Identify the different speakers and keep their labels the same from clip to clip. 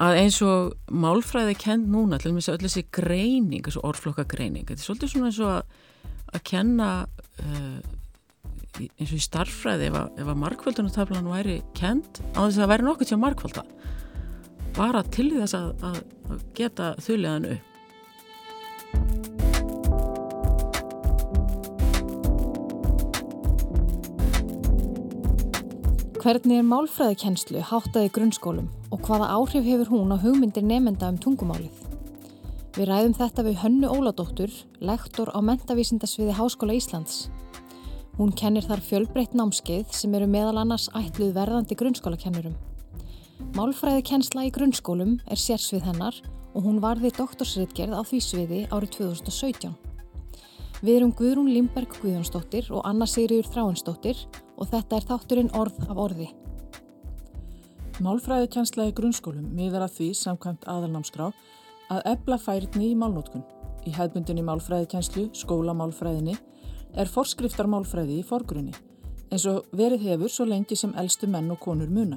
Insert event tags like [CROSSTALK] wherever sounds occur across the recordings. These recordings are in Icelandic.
Speaker 1: að eins og málfræði kend núna, til og með öll þessi greining, þessu orðflokka greining, þetta er svolítið svona eins og að, að kenna uh, eins og í starffræði ef að, að markvöldunartaflan væri kend á þess að það væri nokkuð til að markvölda. Bara til þess að, að, að geta þuliðan upp.
Speaker 2: Hvernig er málfræðikennslu háttaði grunnskólum og hvaða áhrif hefur hún á hugmyndir nefnda um tungumálið? Við ræðum þetta við Hönnu Óladóttur, lektor á mentavísindasviði Háskóla Íslands. Hún kennir þar fjölbreytt námskeið sem eru meðal annars ætluð verðandi grunnskólakennurum. Málfræðikennsla í grunnskólum er sérsvið hennar og hún varði doktorsritgerð á því sviði árið 2017. Við erum Guðrún Limberg Guðjónsdóttir og Anna Sigriður Þráinsdóttir og þetta er þátturinn orð af orði.
Speaker 3: Málfræðikensla í grunnskólum miðar að því samkvæmt aðalnámskrá að ebla færni í málnótkun. Í hefbundinni málfræðikenslu, skólamálfræðinni, er forskriftarmálfræði í forgrunni, eins og verið hefur svo lengi sem eldstu menn og konur muna.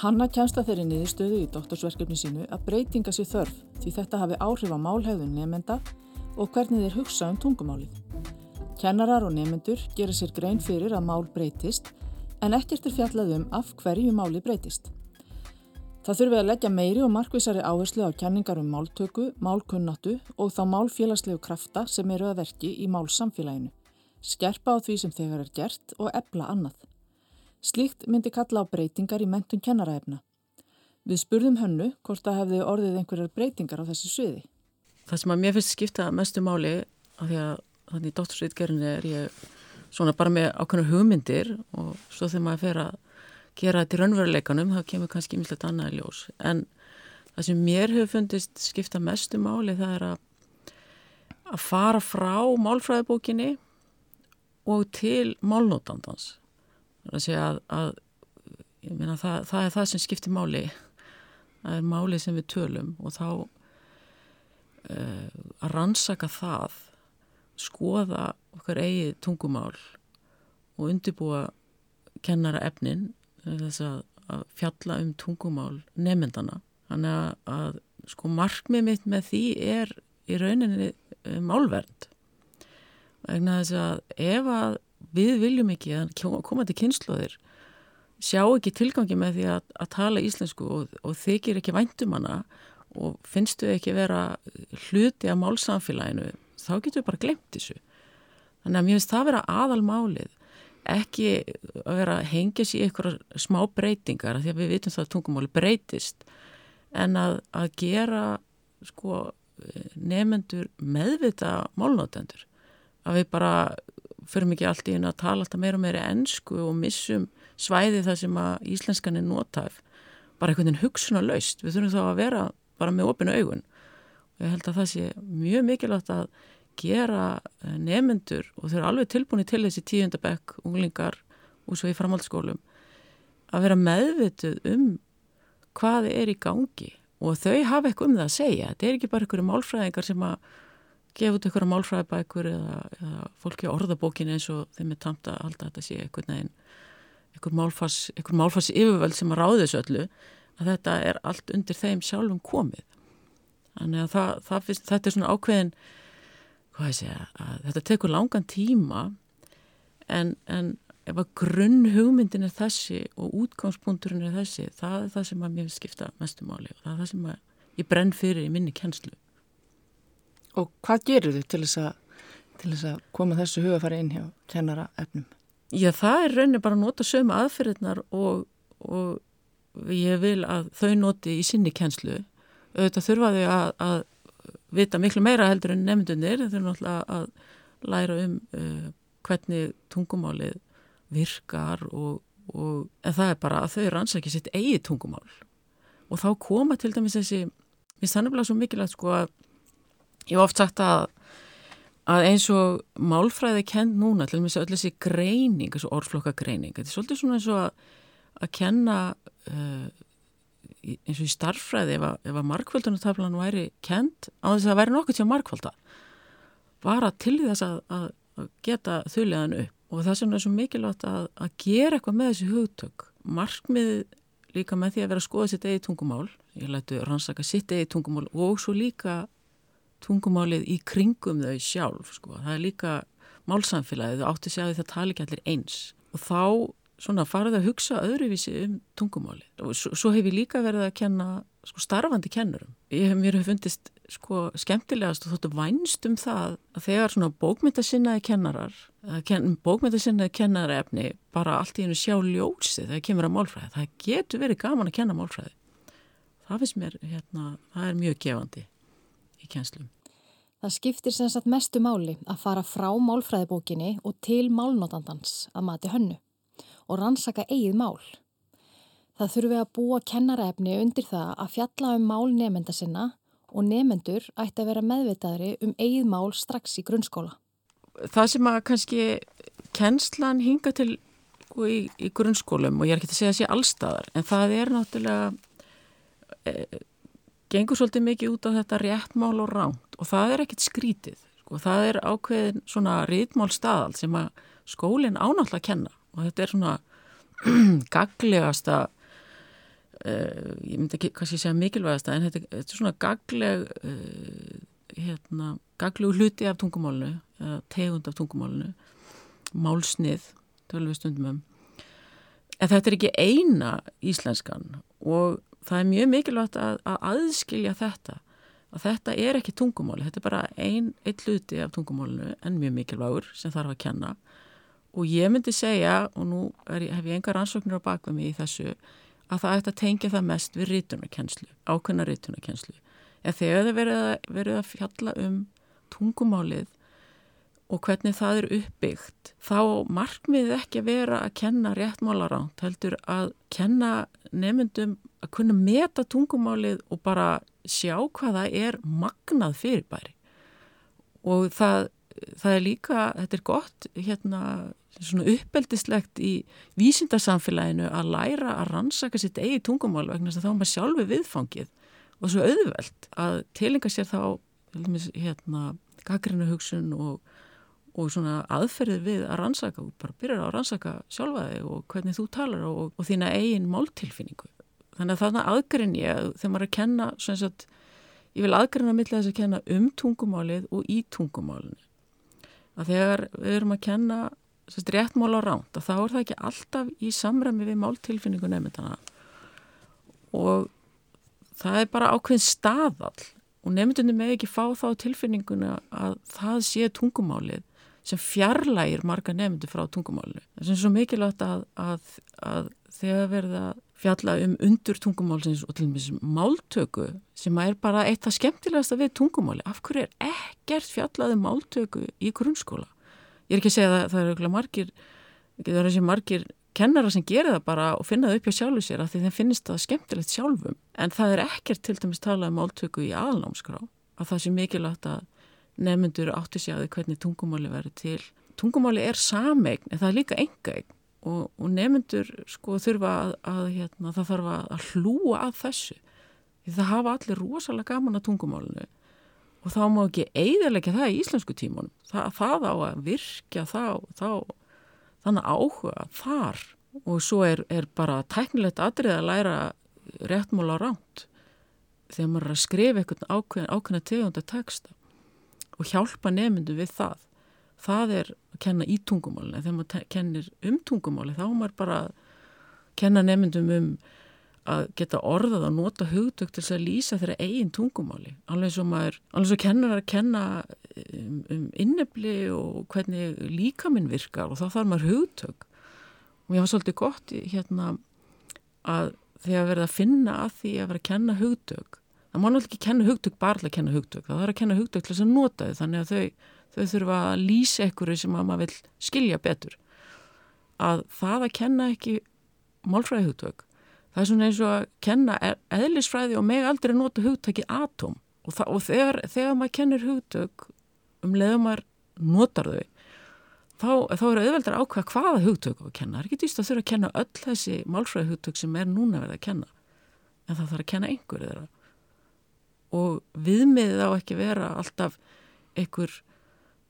Speaker 3: Hanna að þeirri niðurstöðu í doktorsverkefni sínu að breytinga sér þörf því þetta hafi áhrif á málhefðun nefnenda og hvernig þeir hugsa um tungumálið. Kennarar og nemyndur gera sér grein fyrir að mál breytist en ekkert er fjallað um af hverju máli breytist. Það þurfi að leggja meiri og markvísari áherslu á kenningar um máltöku, málkunnatu og þá málfélagslegu krafta sem eru að verki í málsamfélaginu. Skerpa á því sem þegar er gert og ebla annað. Slíkt myndi kalla á breytingar í mentun kennaraefna. Við spurðum hönnu hvort það hefði orðið einhverjar breytingar á þessu sviði.
Speaker 1: Það sem að mér finnst skipta mestu máli af því að þannig í dóttursvitgerinu er ég svona bara með ákveðinu hugmyndir og svo þegar maður fer að gera þetta í raunveruleikanum þá kemur kannski mjög annað ljós. En það sem mér hefur fundist skipta mestu máli það er að að fara frá málfræðibókinni og til málnótandans að, að meina, það, það er það sem skiptir máli. Það er máli sem við tölum og þá uh, að rannsaka það skoða okkar eigið tungumál og undirbúa kennara efnin þess að, að fjalla um tungumál nefndana. Þannig að, að sko markmið mitt með því er í rauninni eh, málvernd. Vegna þess að ef að við viljum ekki að koma til kynnslóðir sjá ekki tilgangi með því að, að tala íslensku og, og þykir ekki væntum hana og finnstu ekki vera hluti af málsamfélaginu þá getur við bara glemt þessu. Þannig að mér finnst það að vera aðalmálið, ekki að vera að hengja sér í einhverja smá breytingar, því að við vitum það að tungumáli breytist, en að, að gera sko, nefendur meðvita málnótendur. Að við bara förum ekki allt í einu að tala alltaf meira og meira ennsku og missum svæði það sem að íslenskan er notæf. Bara einhvern veginn hugsun og laust. Við þurfum þá að vera bara með opinu augun. Og ég held að það sé mjög mikilvægt að gera eh, nefnendur og þau eru alveg tilbúin til þessi tíundabekk, unglingar og svo í framhaldsskólum að vera meðvituð um hvað er í gangi og þau hafa eitthvað um það að segja. Þetta er ekki bara einhverju málfræðingar sem að gefa út einhverja málfræðibækur eða, eða fólki á orðabókinu eins og þeim er tamt að halda þetta sé einhvern veginn einhver málfars, einhver málfars yfirvöld sem að ráði þessu öllu að þetta er allt undir þeim sjálfum komið. Þannig að það, það, þetta er svona ákveðin hvað ég segja, að þetta tekur langan tíma en, en ef að grunn hugmyndin er þessi og útgangspunkturinn er þessi, það er það sem að mér skipta mestumáli og það er það sem að ég brenn fyrir í minni kennslu.
Speaker 3: Og hvað gerir þau til þess að, til þess að koma þessu hugafæri inn hjá kennara efnum?
Speaker 1: Já, það er raunin bara að nota sömu aðferðnar og, og ég vil að þau noti í sinni kennslu. Auðvitað þurfa þau að, að vita miklu meira heldur en nefndunir þeir eru náttúrulega að læra um uh, hvernig tungumálið virkar og, og en það er bara að þau rannsækja sitt eigi tungumál. Og þá koma til dæmis þessi mér stannumlega svo mikilvægt sko að ég hef oft sagt að að eins og málfræði kend núna til dæmis að öll þessi greining þessu orðflokka greining, þetta er svolítið svona eins og að, að kenna uh, eins og í starffræði ef að, að markvöldunartaflan væri kent á þess að væri nokkuð til að markvölda bara til þess að, að, að geta þuliðan upp. Og þess vegna er svo mikilvægt að gera eitthvað með þessi hugtök. Markmið líka með því að vera að skoða sitt eigi tungumál, ég lætu rannsaka sitt eigi tungumál og svo líka tungumálið í kringum þau sjálf, sko. Það er líka málsamfélagið, átti að segja að það tali ekki allir eins. Og þá svona farið að hugsa öðruvísi um tungumáli og svo, svo hef ég líka verið að kenna sko, starfandi kennurum. Ég hef mér hef fundist sko skemmtilegast og þóttu vænst um það að þegar svona bókmyndasinnaði kennarar, ken, bókmyndasinnaði kennarefni bara allt í hennu sjá ljósi þegar kemur að málfræði. Það getur verið gaman að kenna málfræði. Það finnst mér, hérna, það er mjög gefandi í kjenslum.
Speaker 2: Það skiptir sem sagt mestu máli að fara frá málfræðibókinni og til málnótandans að mati hönnu og rannsaka eigið mál. Það þurfi að búa kennaraefni undir það að fjalla um mál nefnda sinna og nefnendur ætti að vera meðvitaðri um eigið mál strax í grunnskóla.
Speaker 1: Það sem að kannski kennslan hinga til sko, í, í grunnskólum og ég er ekki að segja að sé allstaðar en það er náttúrulega e, gengur svolítið mikið út á þetta réttmál og ránt og það er ekkit skrítið. Sko, það er ákveðin svona rítmál staðal sem að skólinn ánátt að kenna og þetta er svona [CLEARS THROAT] gaglegasta uh, ég myndi ekki kannski segja mikilvægasta en þetta, þetta er svona gagleg uh, hérna, gaglegu hluti af tungumálunu eða tegund af tungumálunu málsnið tölvi stundum um. En þetta er ekki eina íslenskan og það er mjög mikilvægt að, að aðskilja þetta að þetta er ekki tungumáli, þetta er bara einn ein hluti af tungumálunu en mjög mikilvægur sem þarf að kenna og ég myndi segja, og nú er, hef ég engar ansóknir á bakveg mig í þessu, að það ætti að tengja það mest við rítunarkenslu, ákveðna rítunarkenslu. En þegar það verið að, verið að fjalla um tungumálið og hvernig það er uppbyggt, þá markmiðið ekki að vera að kenna réttmálaránt, heldur að kenna nefndum að kunna meta tungumálið og bara sjá hvaða er magnað fyrirbæri. Og það, það er líka, þetta er gott hérna svona uppeldislegt í vísindarsamfélaginu að læra að rannsaka sitt eigi tungumál vegna þess að þá er maður sjálfi viðfangið og svo auðvelt að tilenga sér þá hérna gaggrinu hugsun og, og svona aðferðið við að rannsaka og bara byrjar að rannsaka sjálfa þig og hvernig þú talar og, og þína eigin máltilfinningu. Þannig að þarna aðgrinn ég þegar maður er að kenna svona að ég vil aðgrinn að milla þess að kenna um tungumálið og í tungumálinu. Að þegar við erum að kenna sérst, réttmál á ránt og þá er það ekki alltaf í samræmi við máltilfinningu nefndana og það er bara ákveðin staðall og nefndunni með ekki fá þá tilfinninguna að það sé tungumálið sem fjarlægir marga nefndu frá tungumálinu. Það er svo mikilvægt að, að, að þegar verða fjalla um undur tungumálsins og til og með máltöku sem er bara eitt af skemmtilegasta við tungumáli. Af hverju er ekkert fjallað um máltöku í grunnskóla? Ég er ekki að segja að það eru margir, það eru þessi margir kennara sem gerir það bara og finna það upp hjá sjálfu sér af því þeim finnst það skemmtilegt sjálfum. En það er ekkert til dæmis talað um máltöku í aðalnámskrá að það sé mikilvægt að nefnendur átti sig að því hvernig tungumáli verður til. Tungumáli er sameign en það er líka engaign og, og nefnendur sko þurfa að, að hérna, það þarf að hlúa að þessu. Því það hafa allir rosalega gaman að tungumálinu og þá má ekki eiðarleika það í íslensku tímunum. Það, það á að virkja þá, þá þannig áhuga þar og svo er, er bara tæknilegt atrið að læra réttmóla ránt þegar maður er að skrifa eitthvað ákveðin, ákveðina tegunda texta og hjálpa nefndu við það. Það er að kenna í tungumálinu. Þegar maður kennir um tungumáli þá er maður bara að kenna nefndum um að geta orðað að nota hugdögt til að lýsa þeirra eigin tungumáli. Alveg svo maður, alveg svo kennar að kenna um, um innefli og hvernig líkaminn virkar og þá þarf maður hugdög og ég var svolítið gott hérna að þegar verða að finna að því að vera að kenna hugdög það má náttúrulega ekki kenna hugdög bara að kenna hugdög það þarf að kenna hugdög til þess að nota þau þannig að þau, þau þurfa að lýsa ekkur sem að maður vil skilja betur. Að það að kenna ekki málfræði hugdög það er svona eins og að kenna e- eðlisfræði og meg aldrei nota hugtæki atóm. Og, það, og þegar, þegar maður kennir hugtök um leiðum maður notar þau þá, þá er auðveldar ákveða hvaða hugtök að kenna. Það er ekki dýst að þurfa að kenna öll þessi málfræði hugtök sem er núna verið að kenna. En það þarf að kenna einhverju þeirra. Og viðmiðið á ekki vera alltaf einhver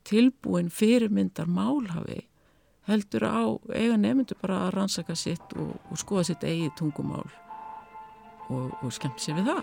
Speaker 1: tilbúin fyrirmyndar málhafi heldur á eiga nefndu bara að rannsaka sitt og, og skoða sitt eigið tungumál og, og skemmt sér við það.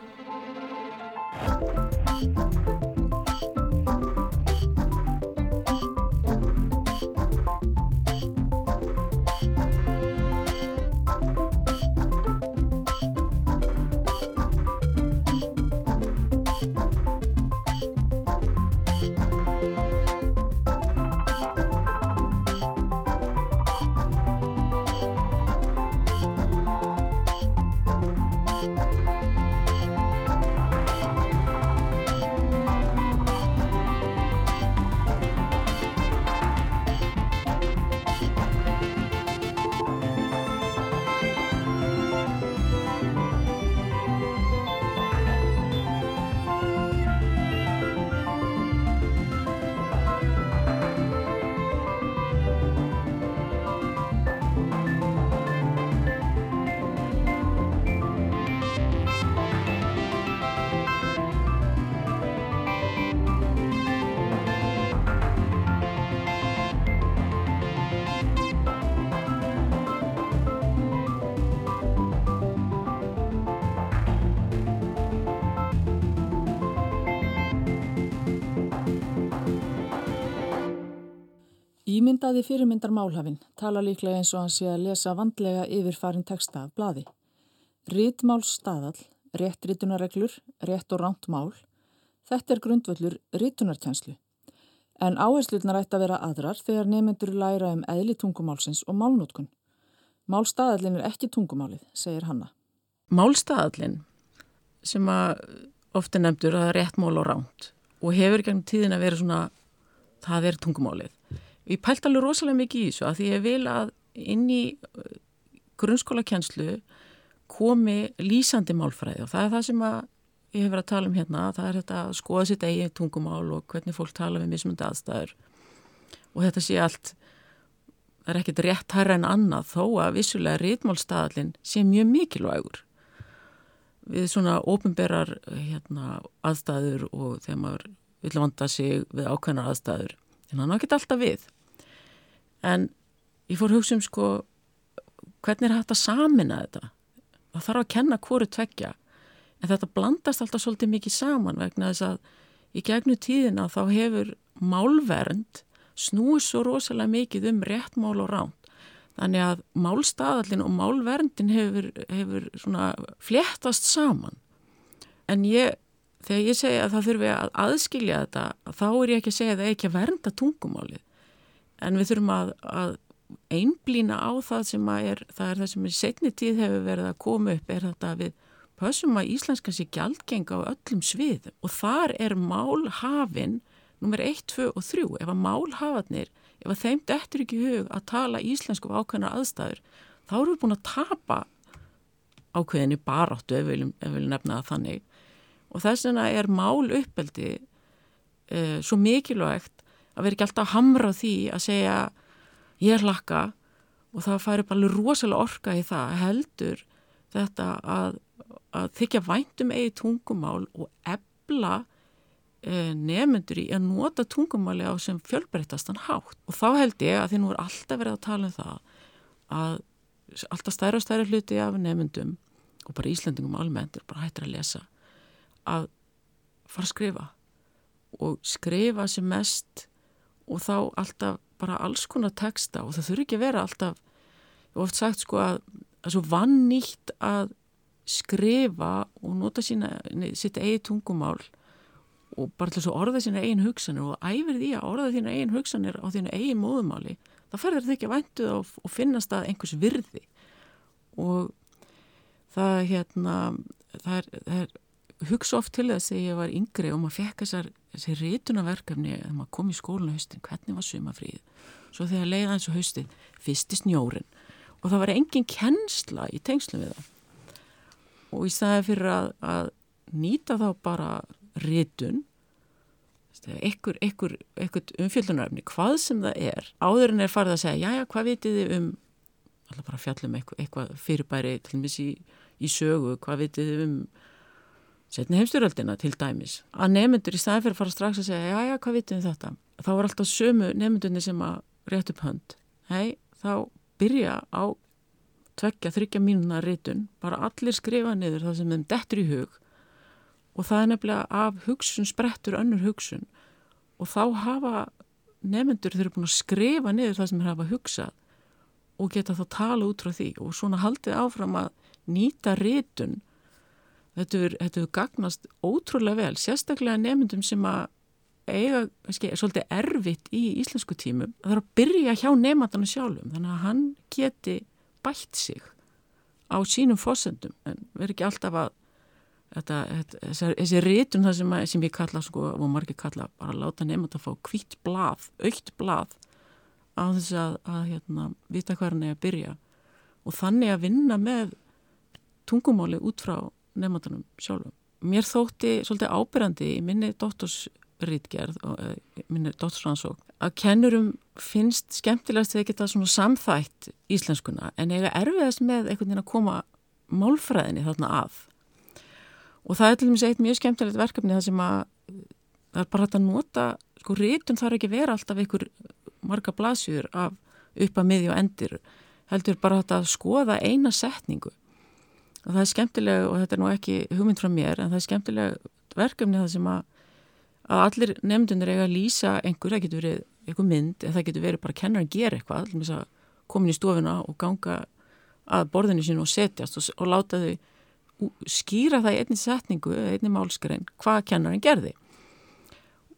Speaker 3: Ímyndaði fyrirmyndar málhafinn tala líklega eins og hann sé að lesa vandlega yfirfarin texta af bladi. Rittmáls staðall, réttritunareglur, rétt og ránt mál, þetta er grundvöldur ritunarkjænslu. En áherslutnar ætti að vera aðrar þegar nefnendur læra um eðli tungumálsins og málnótkun. Málstaðallin er ekki tungumálið, segir hanna.
Speaker 1: Málstaðallin sem að ofta nefndur að það er rétt mál og ránt og hefur gengum tíðin að vera svona, það er tungumálið. Ég pælt alveg rosalega mikið í þessu að því ég vil að inn í uh, grunnskólakjenslu komi lýsandi málfræði og það er það sem ég hef verið að tala um hérna, það er þetta að skoða sitt eigin tungumál og hvernig fólk tala við mismundi aðstæður. Og þetta sé allt, það er ekkert rétt hæra en annað þó að vissulega rítmálstaðalinn sé mjög mikilvægur við svona ofinberar hérna, aðstæður og þegar maður vil vanda sig við ákveðnar aðstæður. En það ná ekki alltaf við en ég fór hugsa um sko hvernig er hægt að samina þetta? Það þarf að kenna hverju tveggja. En þetta blandast alltaf svolítið mikið saman vegna þess að í gegnu tíðina þá hefur málvernd snúið svo rosalega mikið um réttmál og ránt þannig að málstaðallin og málverndin hefur, hefur svona fléttast saman. En ég þegar ég segja að það þurfi að aðskilja þetta þá er ég ekki að segja að það er ekki að vernda tungumálið en við þurfum að, að einblýna á það sem er, það er það sem í setni tíð hefur verið að koma upp er þetta við pössum að íslenska sé gjaldgenga á öllum sviðum. Og þar er málhafinn nummer 1, 2 og 3 ef að málhafarnir, ef að þeim dettur ekki hug að tala íslensku á ákveðna aðstæður þá eru við búin að tapa ákveðinni baráttu ef við viljum nefna það þannig. Og þess vegna er mál uppeldi eh, svo mikilvægt að vera ekki alltaf hamra því að segja ég hlakka. Og það færi bara rosalega orka í það heldur þetta að, að þykja væntum eigi tungumál og ebla e, nefnendur í að nota tungumáli á sem fjölbreyttastan hátt. Og þá held ég að þið nú er alltaf verið að tala um það að alltaf stærra og stærra hluti af nefnendum og bara Íslandingum almennt er bara hættir að lesa að fara að skrifa. Og skrifa sem mest og þá alltaf bara alls konar texta og það þurfi ekki að vera alltaf og oft sagt sko að það er svo vannýtt að skrifa og nota sína, sitt eigi tungumál og bara til þess að orða sína eigin hugsanir og æfir því að orða þína eigin hugsanir á þína eigin móðumáli það ferður þau ekki að væntu það og finnast að einhvers virði. Og það hérna það er, það er hugsa oft til þess að ég var yngri og maður fekk þessar, þessar rítunaverkefni að maður kom í skólinu haustin, hvernig var sumafríð svo þegar leiða eins og haustin fyrsti snjórin og það var engin kennsla í tengslu við það. Og í staði fyrir að, að nýta þá bara rítun ekkur, ekkur, ekkur umfjöldunaröfni hvað sem það er áður en er farið að segja, já já, hvað vitið þið um alltaf bara fjallum eitthvað, eitthvað fyrirbæri til og meins í, í sögu, hvað vitið þið um setni heimstyröldina til dæmis að nefnendur í staði fyrir að fara strax að segja já já hvað vitum við þetta? Þá var alltaf sömu nefnendunni sem að rétt upp hönd. Hei þá byrja á tvekja, þryggja mínuna rítun, bara allir skrifa niður það sem þeim dettur í hug. Og það er nefnilega af hugsun sprettur önnur hugsun. Og þá hafa nefnendur þeir eru búin að skrifa niður það sem þeir hafa hugsað og geta þá tala út frá því. Og svona haldið áfram að nýta rítun þetta hefur gagnast ótrúlega vel, sérstaklega nefnendum sem að eiga, kannski, svolítið erfitt í íslensku tímum, það er að byrja hjá nefnandana sjálfum, þannig að hann geti bætt sig á sínum fósendum, en verður ekki alltaf að þetta, þetta, þessi rítun það sem, sem ég kalla, sko, og margir kalla, bara láta nefnand að fá kvitt blað, aukt blað á þess að, að hérna, vita er að byrja. Og þannig að vinna með tungumáli út frá nefndanum sjálfum. Mér þótti svolítið ábyrjandi í minni dóttorsrítgerð og uh, minni dóttorsrannsók að kennurum finnst skemmtilegast þegar geta svona samþætt íslenskuna en eiga erfiðast með einhvern veginn að koma málfræðinni þarna að. Og það er til dæmis eitt mjög skemmtilegt verkefni það sem að það er bara hægt að nota, sko rítun þarf ekki vera alltaf einhver marga blasjur af upp að miði og endir heldur bara hægt að skoða eina setningu og það er skemmtileg og þetta er nú ekki hugmynd frá mér en það er skemmtileg verkefni það sem að, að allir nefndunir eiga að lýsa einhver, það getur verið einhver mynd eða það getur verið bara að kenna að gera eitthvað komin í stofuna og ganga að borðinu sín og setjast og, og láta þau skýra það í einni setningu, einni málskrein hvað kennarinn gerði.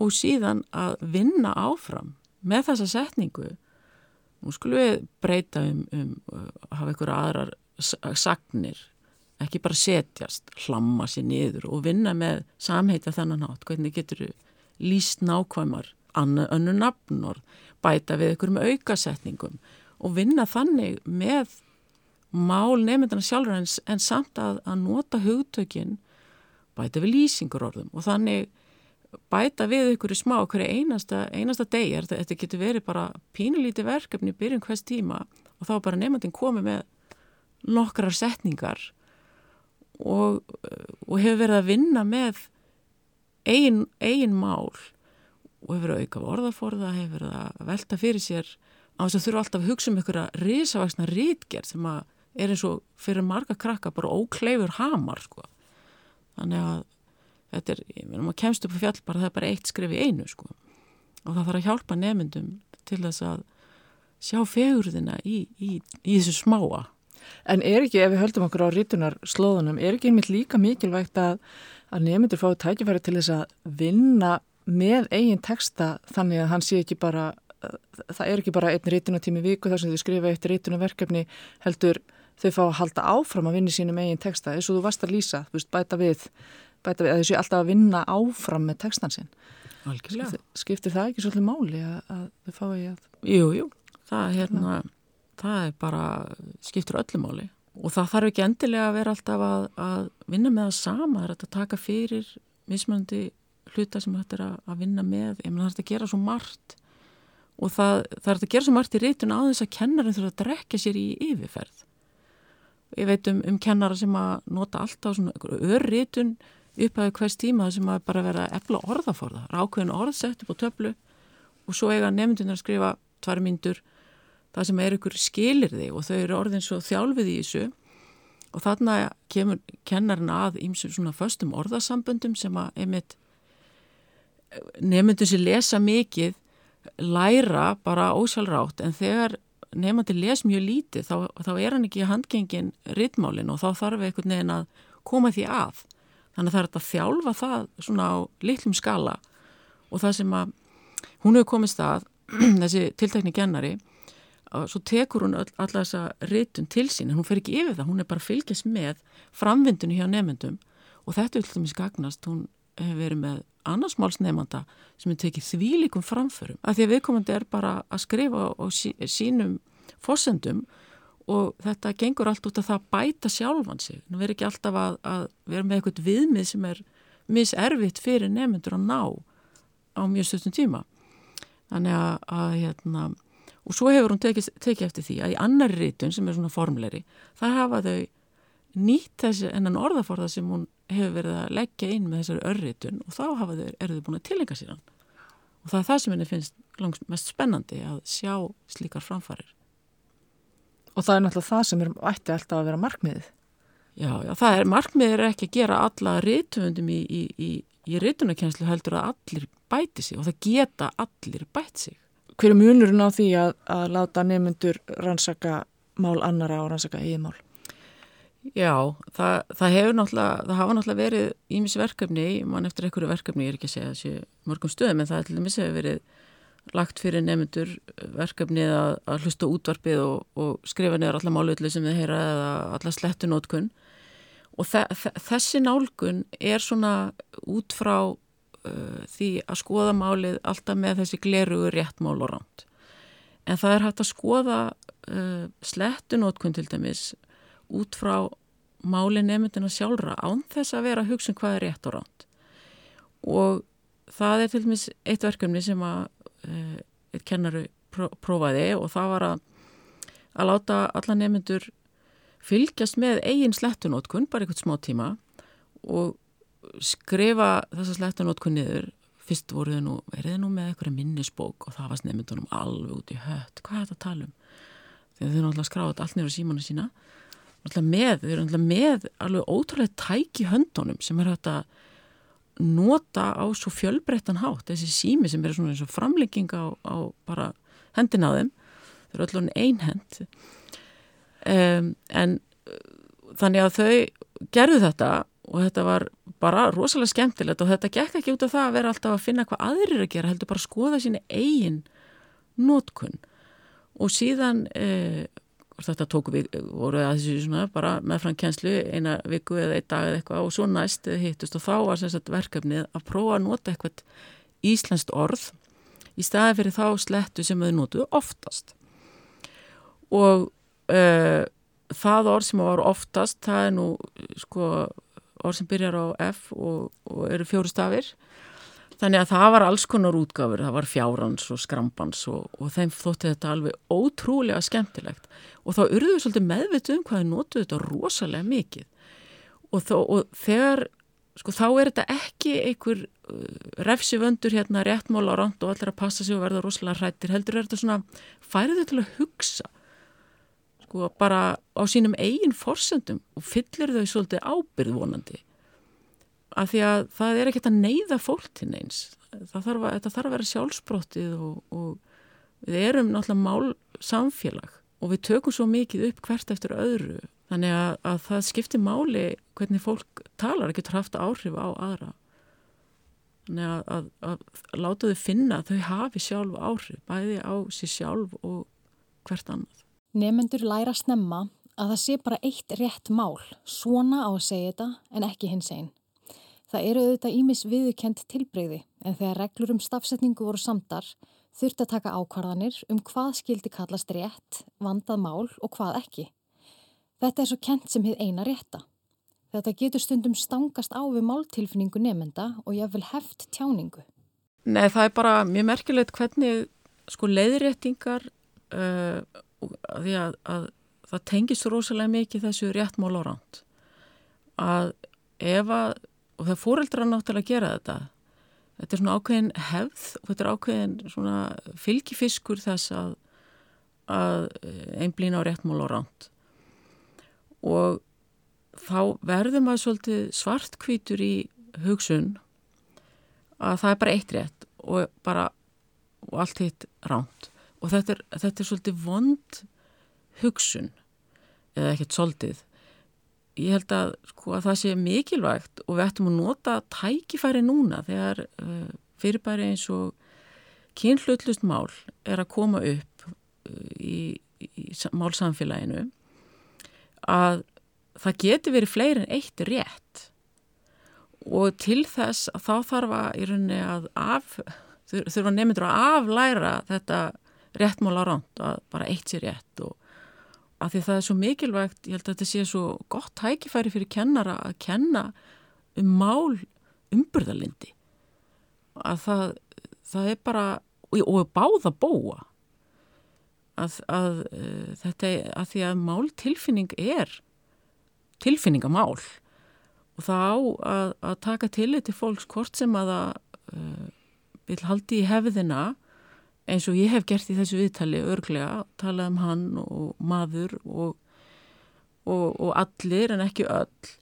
Speaker 1: Og síðan að vinna áfram með þessa setningu. Nú skulum við breyta um, um að hafa einhverja aðrar sagnir ekki bara setjast, hlamma sér niður og vinna með samheita þennan átt, hvernig getur líst nákvæmar önnu nafnor, bæta við ykkur með aukasetningum og vinna þannig með mál nefndana sjálfur en, en samt að, að nota hugtökin bæta við lýsingur orðum og þannig bæta við ykkur í smá hverju einasta, einasta deg þetta getur verið bara pínulíti verkefni byrjun hvers tíma og þá bara nefndin komið með nokkrar setningar og, og hefur verið að vinna með eigin, eigin mál og hefur verið að auka orðaforða, hefur verið að velta fyrir sér á þess að þurfa alltaf að hugsa um einhverja risavaksna rítgerð sem að er eins og fyrir marga krakka bara ókleifur hamar sko. Þannig að þetta er, ég meina maður kemst upp á fjall bara það er bara eitt skrif í einu sko. Og það þarf að hjálpa nefndum til þess að sjá fegurðina í, í, í þessu smáa
Speaker 3: En er ekki, ef við höldum okkur á rítunar slóðunum, er ekki einmitt líka mikilvægt að, að nefndur fái tækifæri til þess að vinna með eigin texta þannig að hann sé ekki bara, það er ekki bara einn rítunatími viku þar sem þau skrifa eitt rítunarverkefni heldur þau fá að halda áfram að vinna sínum eigin texta eins og þú varst að lýsa, þú veist, bæta við, bæta við að þau sé alltaf að vinna áfram með textan sinn.
Speaker 1: Skiptir,
Speaker 3: skiptir það ekki svolítið máli að, að þau fái að...
Speaker 1: Jú, jú, það er hérna það er bara, skiptur öllumáli og það þarf ekki endilega að vera alltaf að, að vinna með það sama, það er að taka fyrir mismöndi hluta sem þetta er að vinna með, ég menn það er að gera svo margt. Og það, það er að gera svo margt í rítun á þess að kennarinn þurfa að drekja sér í yfirferð. Ég veit um, um kennara sem að nota alltaf svona örrítun upphæðu hvers tíma sem að bara vera efla orðaforða, rákveðin orðsett upp á töflu og svo eiga nefndin að skrifa tvær myndur það sem er ykkur skilir þig og þau eru orðin svo þjálfið í þessu. Og þarna kemur kennarinn að ímsum svona föstum orðasamböndum sem að einmitt nefndum sem lesa mikið læra bara ósjálfrátt en þegar nefndi les mjög lítið þá, þá er hann ekki handgengin rittmálin og þá þarf einhvern veginn að koma því að. Þannig að það er að þjálfa það svona á litlum skala. Og það sem að hún hefur komist að [CLEARS THROAT] þessi tiltekni kennari svo tekur hún all, alla þessa ritun til sín en hún fer ekki yfir það, hún er bara að fylgjast með framvindunni hjá nefndum og þetta er til dæmis gagnast, hún hefur verið með annarsmálsnefnda sem er tekið þvílikum framförum. Að því að viðkomandi er bara að skrifa á sí, sínum fósendum og þetta gengur allt út af það að bæta sjálfan sig, það verður ekki alltaf að, að vera með eitthvað viðmið sem er miservitt fyrir nefndur að ná á mjög stöðtum tíma. Þannig að, að hérna og svo hefur hún tekið, tekið eftir því að í annar rítun sem er svona formleri það hafa þau nýtt þessi ennan orðaforða sem hún hefur verið að leggja inn með þessari örritun og þá hafa þau, eru þau búin að tilenga sér hann og það er það sem henni finnst langs mest spennandi að sjá slíkar framfarir
Speaker 3: Og það er náttúrulega það sem er ætti alltaf að vera markmiðið.
Speaker 1: Já, já, það er markmiðið er ekki að gera alla rítumundum í, í, í, í rítunarkjenslu heldur að allir bæti sig og það geta allir bæti sig.
Speaker 3: Hver er munurinn á því að, að láta nefnendur rannsaka mál annara og rannsaka eigin mál?
Speaker 1: Já, það, það hefur náttúrulega, það hafa náttúrulega verið ímis verkefni, mann eftir einhverju verkefni, ég er ekki að segja þessi mörgum stöðum, en það er til dæmis hefur verið lagt fyrir nefnendur verkefnið að, að hlusta útvarpið og, og skrifa neður alla málutli sem þið heyra eða alla slettunótkun og þe þessi nálgun er svona út frá uh, því að skoða málið alltaf með þessi glerugu réttmál og ránt en það er hægt að skoða uh, slettunótkun til dæmis út frá máli nefndina sjálfra án þess að vera að hugsa um hvað er rétt og ránt og það er til dæmis eitt verkefni sem að Eh, eitt kennaru prófaði og það var að, að láta alla nefnendur fylgjast með eigin slettunótkun, bara eitthvað smá tíma og skrifa þessa slettunótkun niður. Fyrst voru þau nú, er þau nú með eitthvað minnisbók og það var nefndunum alveg út í hött. Hvað er þetta að tala um? Þegar þau náttúrulega skráðið allt nefnir á símanu sína. Náttúrulega með, þau eru náttúrulega með alveg ótrúlega tæk í höndunum sem er hægt að nota á svo fjölbreyttan hátt. Þessi sími sem er svona eins og framlegging á, á bara hendin á þeim. Þau eru allavega einhend um, en uh, þannig að þau gerðu þetta og þetta var bara rosalega skemmtilegt og þetta gekk ekki út af það að vera alltaf að finna hvað aðrir að gera heldur bara að skoða sína eigin nótkunn og síðan uh, þetta tóku við, voru að þessu svona bara meðfram kjenslu eina viku eða einn dag eða eitthvað og svo næst hittust og þá var sagt, verkefnið að prófa að nota eitthvað íslenskt orð í staði fyrir þá slettu sem þau notuðu oftast. Og uh, það orð sem var oftast það er nú sko orð sem byrjar á F og, og eru fjóru stafir. Þannig að það var alls konar útgáfur, það var fjárhans og skrampans og, og þeim þótti þetta alveg ótrúlega skemmtilegt. Og þá urðuðu svolítið meðvitt um hvað þau nótuðu þetta rosalega mikið. Og, þó, og þegar, sko þá er þetta ekki einhver uh, refsivöndur hérna réttmál á rand og allir að passa sig og verða rosalega hrættir, heldur er þetta svona, færið þau til að hugsa sko bara á sínum eigin forsendum og fyllir þau svolítið ábyrðvonandi af því að það er ekkert að neyða fólk til neins. Þarf að, þarf að vera sjálfsbrottið og, og við erum náttúrulega mál samfélag og við tökum svo mikið upp hvert eftir öðru. Þannig að, að það skiptir máli hvernig fólk talar, getur haft áhrif á aðra. Þannig að, að láta þau finna að þau hafi sjálf áhrif, bæði á sér sjálf og hvert annað
Speaker 2: Nefendur læra snemma að það sé bara eitt rétt mál, svona á að segja þetta en ekki hins einn Það eru auðvitað ímis viðkend tilbreyði en þegar reglur um stafsetningu voru samdar þurfti að taka ákvarðanir um hvað skildi kallast rétt, vandað mál og hvað ekki. Þetta er svo kent sem hefð eina rétta. Þetta getur stundum stangast á við máltilfinningu nefnda og jáfnvel heft tjáningu.
Speaker 1: Nei, það er bara mjög merkilegt hvernig sko leiðréttingar uh, því að, að það tengist rosalega mikið þessu réttmál á ránt. Að ef að og það fóreldra náttúrulega að gera þetta þetta er svona ákveðin hefð og þetta er ákveðin svona fylgifiskur þess að, að einblýna á réttmál og ránt og þá verður maður svolítið svartkvítur í hugsun að það er bara eitt rétt og bara og allt hitt ránt og þetta er, þetta er svolítið vond hugsun eða ekkert svolítið. Ég held að, sko, að það sé mikilvægt og við ættum að nota tækifæri núna þegar uh, fyrirbæri eins og kynhlutlust mál er að koma upp uh, í, í málsamfélaginu að það getur verið fleiri en eitt rétt. Og til þess að þá þarf að að af, þurfa nefndur að aflæra þetta réttmál á ránt að bara eitt sé rétt og að því það er svo mikilvægt, ég held að þetta sé svo gott tækifæri fyrir kennara að kenna um mál umburðalindi að það, það er bara og báða búa að, að uh, þetta er að því að máltilfinning er tilfinningamál og það á að, að taka tillit til fólks hvort sem að það uh, vil haldi í hefðina eins og ég hef gert í þessu viðtali örglega, talað um hann og maður og, og, og allir en ekki öll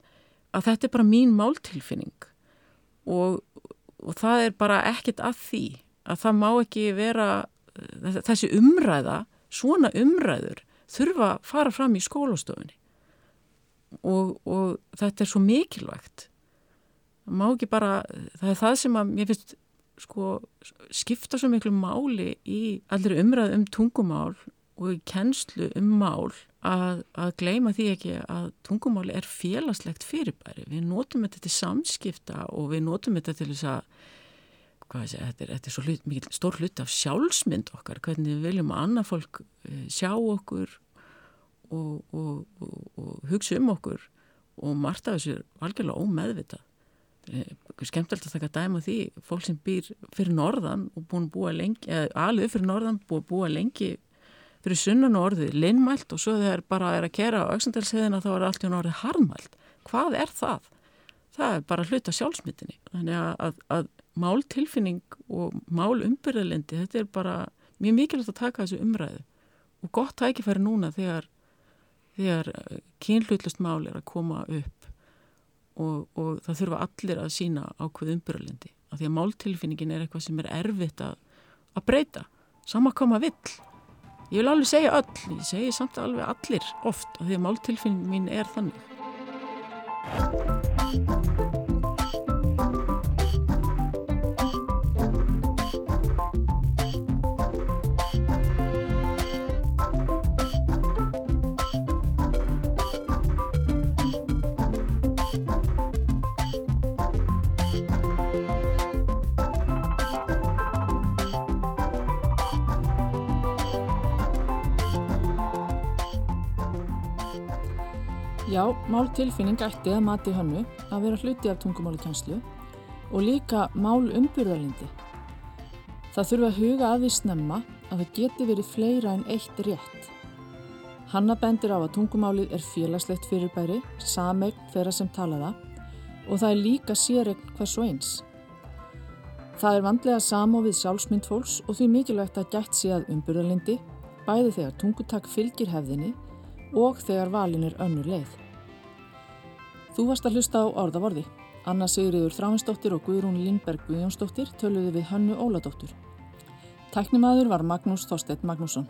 Speaker 1: að þetta er bara mín máltilfinning. Og, og það er bara ekkit að því að það má ekki vera þessi umræða, svona umræður þurfa að fara fram í skólastofunni. Og, þetta er svo mikilvægt. Má ekki bara, það er það sem að mér finnst sko skipta svo miklu máli í allir umræð um tungumál og í kennslu um mál að, að gleima því ekki að tungumáli er félagslegt fyrirbæri. Við notum þetta til samskipta og við notum þetta til þess að hvað sé, þetta er, þetta er svo hlut, mikil, stór hlut af sjálfsmynd okkar, hvernig við viljum að annað fólk eh, sjá okkur og, og, og, og hugsa um okkur og margt af þessu er algjörlega ómeðvitað. Skemtilegt að taka dæma því fólk sem býr fyrir norðan og búin að búa lengi, eða alveg fyrir norðan búin að búa lengi fyrir sunnan orðið linnmælt og svo þegar bara er að kera á auksendelsheðina þá er allt í orðið harmælt. Hvað er það? Það er bara hluta sjálfsmyndinni. Þannig að, að, að máltilfinning og málumbyrðalendi, þetta er bara mjög mikilvægt að taka þessu umræðu og gott tækifæri núna þegar, þegar kynhlutlust mál er að koma upp og, og það þurfa allir að sína ákveð umbyrðalendi. Því að máltilfinningin er eitthvað sem er erfitt að, að breyta, sama koma vill. Ég vil alveg segja öll, ég segi samt alveg allir oft og því að máltilfinning mín er þannig.
Speaker 3: Já, máltilfinning ætti að mati hannu að vera hluti af tungumáli kjænslu og líka mál umbyrðalindi. Það þurfa að huga að því snemma að það geti verið fleira en eitt rétt. Hanna bendir á að tungumálið er félagslegt fyrirbæri, sameign þeirra sem tala það og það er líka séregn hvers og eins. Það er vandlega samofið sjálfsmynd fólks og því mikilvægt að gætt sé að umbyrðalindi, bæði þegar tungutak fylgir hefðinni og þegar valin er önnur leið. Þú varst að hlusta á orðavorði. Anna Sigriður Þráinsdóttir og Guðrún Lindberg Guðjónsdóttir töluði við Hannu Óladóttur. Tæknimaður var Magnús Þorstedt Magnússon.